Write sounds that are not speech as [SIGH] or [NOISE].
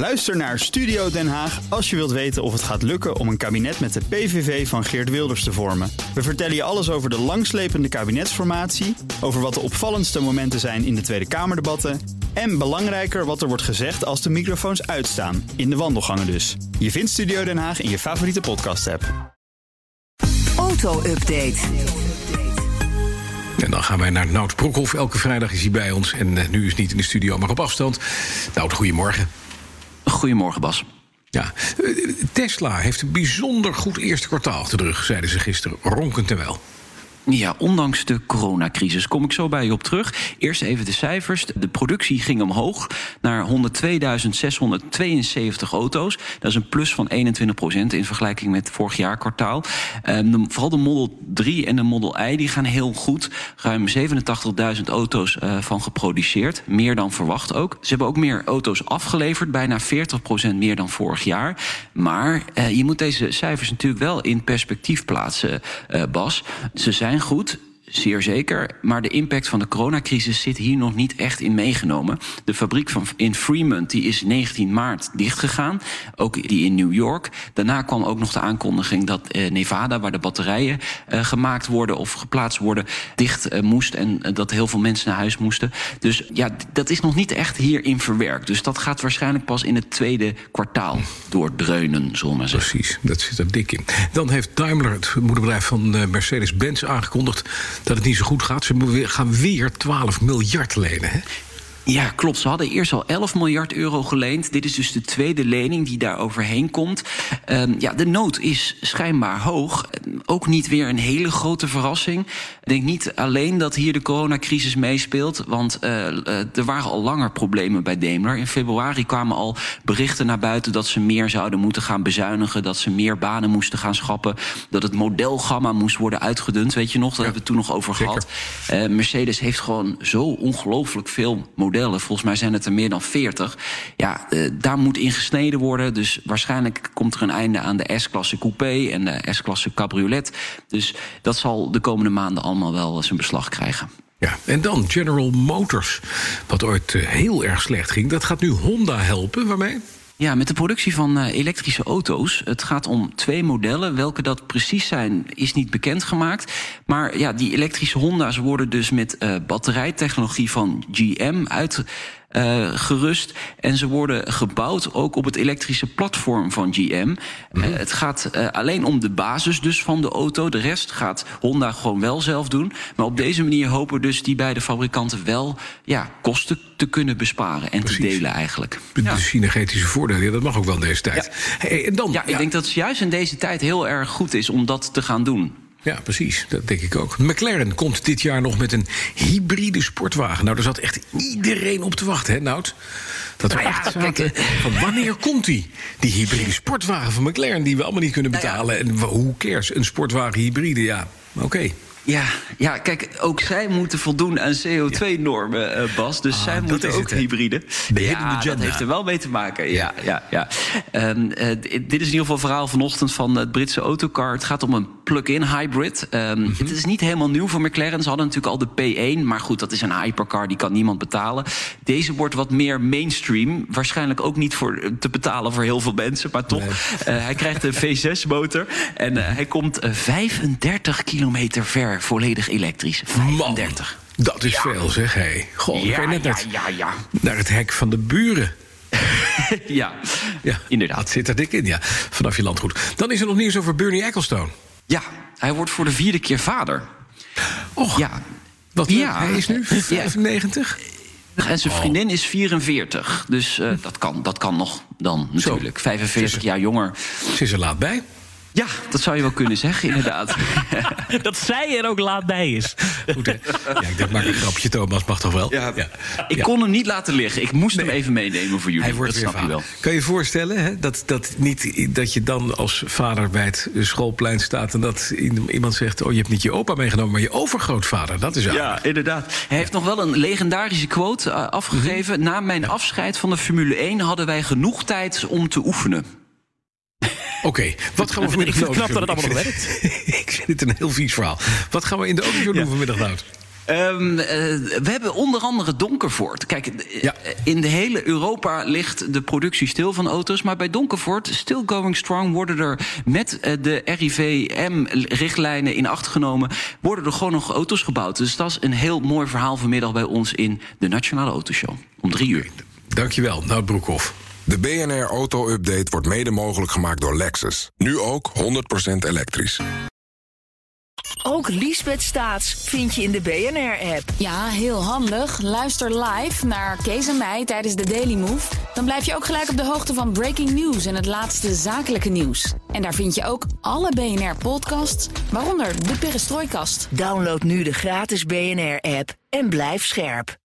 Luister naar Studio Den Haag als je wilt weten of het gaat lukken om een kabinet met de PVV van Geert Wilders te vormen. We vertellen je alles over de langslepende kabinetsformatie, over wat de opvallendste momenten zijn in de Tweede Kamerdebatten en belangrijker wat er wordt gezegd als de microfoons uitstaan, in de wandelgangen dus. Je vindt Studio Den Haag in je favoriete podcast-app. Auto-update. En dan gaan wij naar Nout Broekhoff. Elke vrijdag is hij bij ons. En uh, nu is niet in de studio, maar op afstand. Nout, goedemorgen. Goedemorgen, Bas. Ja, uh, Tesla heeft een bijzonder goed eerste kwartaal te rug, zeiden ze gisteren. Ronkend en wel. Ja, ondanks de coronacrisis kom ik zo bij je op terug. Eerst even de cijfers. De productie ging omhoog naar 102.672 auto's. Dat is een plus van 21 procent in vergelijking met vorig jaar kwartaal. De, vooral de Model 3 en de Model I die gaan heel goed. Ruim 87.000 auto's uh, van geproduceerd. Meer dan verwacht ook. Ze hebben ook meer auto's afgeleverd. Bijna 40 procent meer dan vorig jaar. Maar uh, je moet deze cijfers natuurlijk wel in perspectief plaatsen, uh, Bas. Ze zijn goed. Zeer zeker. Maar de impact van de coronacrisis zit hier nog niet echt in meegenomen. De fabriek van in Fremont die is 19 maart dichtgegaan. Ook die in New York. Daarna kwam ook nog de aankondiging dat eh, Nevada, waar de batterijen eh, gemaakt worden of geplaatst worden, dicht eh, moest. En dat heel veel mensen naar huis moesten. Dus ja, dat is nog niet echt hierin verwerkt. Dus dat gaat waarschijnlijk pas in het tweede kwartaal doordreunen, zullen zeggen. Precies, dat zit er dik in. Dan heeft Daimler, het moederbedrijf van Mercedes-Benz, aangekondigd dat het niet zo goed gaat. Ze gaan weer 12 miljard lenen. Hè? Ja, klopt. Ze hadden eerst al 11 miljard euro geleend. Dit is dus de tweede lening die daar overheen komt. Um, ja, de nood is schijnbaar hoog. Ook niet weer een hele grote verrassing. Ik denk niet alleen dat hier de coronacrisis meespeelt. Want uh, er waren al langer problemen bij Daimler. In februari kwamen al berichten naar buiten dat ze meer zouden moeten gaan bezuinigen. Dat ze meer banen moesten gaan schappen. Dat het modelgamma moest worden uitgedund. Weet je nog? Daar ja, hebben we het toen nog over zeker. gehad. Uh, Mercedes heeft gewoon zo ongelooflijk veel modellen. Volgens mij zijn het er meer dan 40. Ja, uh, daar moet in gesneden worden. Dus waarschijnlijk komt er een einde aan de S-klasse coupé en de S-klasse cabriolet. Dus dat zal de komende maanden allemaal wel zijn beslag krijgen. Ja, en dan General Motors, wat ooit uh, heel erg slecht ging. Dat gaat nu Honda helpen. Waarmee? Ja, met de productie van uh, elektrische auto's. Het gaat om twee modellen. Welke dat precies zijn, is niet bekendgemaakt. Maar ja, die elektrische Honda's worden dus met uh, batterijtechnologie van GM uit. Uh, gerust. En ze worden gebouwd ook op het elektrische platform van GM. Mm -hmm. uh, het gaat uh, alleen om de basis dus van de auto. De rest gaat Honda gewoon wel zelf doen. Maar op deze manier hopen dus die beide fabrikanten wel ja, kosten te kunnen besparen en Precies. te delen eigenlijk. De ja. synergetische voordelen, ja, dat mag ook wel in deze tijd. Ja, hey, en dan, ja, ik denk dat het juist in deze tijd heel erg goed is om dat te gaan doen. Ja, precies. Dat denk ik ook. McLaren komt dit jaar nog met een hybride sportwagen. Nou, daar zat echt iedereen op te wachten, hè, Nout? Dat we nou ja, zaten, van wanneer komt die? Die hybride sportwagen van McLaren die we allemaal niet kunnen betalen. Nou. En hoe cares? Een sportwagen hybride, ja, oké. Okay. Ja, ja, kijk, ook zij moeten voldoen aan CO2-normen, uh, Bas. Dus ah, zij moeten ook het, hybride. De ja, dat heeft er wel mee te maken. Ja, ja, ja. Um, uh, dit is in ieder geval een verhaal vanochtend van het Britse autocar. Het gaat om een plug-in hybrid. Um, mm -hmm. Het is niet helemaal nieuw voor McLaren. Ze hadden natuurlijk al de P1, maar goed, dat is een hypercar, die kan niemand betalen. Deze wordt wat meer mainstream. Waarschijnlijk ook niet voor, te betalen voor heel veel mensen, maar toch. Nee. Uh, hij krijgt een V6-motor en hij komt 35 kilometer ver volledig elektrisch. 35. Man, dat is ja. veel, zeg. Hey. Goh, ja, net ja, ja, ja. naar het hek van de buren. [LAUGHS] ja, ja, inderdaad. Dat zit er dik in, ja. Vanaf je landgoed. Dan is er nog nieuws over Bernie Ecclestone. Ja, hij wordt voor de vierde keer vader. Och, ja. Wat ja. hij is nu 95? En zijn vriendin oh. is 44. Dus uh, dat, kan, dat kan nog dan natuurlijk. Zo. 45 jaar jonger. Ze is er laat bij. Ja, dat zou je wel kunnen zeggen, inderdaad. [LAUGHS] dat zij er ook laat bij is. Goed, hè? Ja, ik denk, maak een grapje, Thomas, mag toch wel? Ja, ja. Ik ja. kon hem niet laten liggen. Ik moest nee. hem even meenemen voor jullie. Hij wordt dat weer snap je wel. Kan je je voorstellen hè, dat, dat, niet, dat je dan als vader bij het schoolplein staat... en dat iemand zegt, oh, je hebt niet je opa meegenomen... maar je overgrootvader, dat is Ja, inderdaad. Hij heeft nog wel een legendarische quote uh, afgegeven. Mm -hmm. Na mijn afscheid van de Formule 1 hadden wij genoeg tijd om te oefenen. Oké, okay, wat gaan we [LAUGHS] vanmiddag doen? Ik vind het knap dat het allemaal nog werkt. [LAUGHS] ik vind het een heel vies verhaal. Wat gaan we in de auto doen ja. vanmiddag? Ehm, eh, we hebben onder andere Donkervoort. Kijk, eh, Ja. in de hele Europa ligt de productie stil van auto's. Maar bij Donkervoort, still going strong, worden er met eh, de RIVM-richtlijnen in acht genomen... worden er gewoon nog auto's gebouwd. Dus dat is een heel mooi verhaal vanmiddag bij ons in de Nationale Autoshow. Om drie uur. Dankjewel, Nout Broekhoff. De BNR Auto Update wordt mede mogelijk gemaakt door Lexus. Nu ook 100% elektrisch. Ook Liesbeth Staats vind je in de BNR-app. Ja, heel handig. Luister live naar Kees en mij tijdens de Daily Move. Dan blijf je ook gelijk op de hoogte van breaking news en het laatste zakelijke nieuws. En daar vind je ook alle BNR-podcasts, waaronder de Perestrooikast. Download nu de gratis BNR-app en blijf scherp.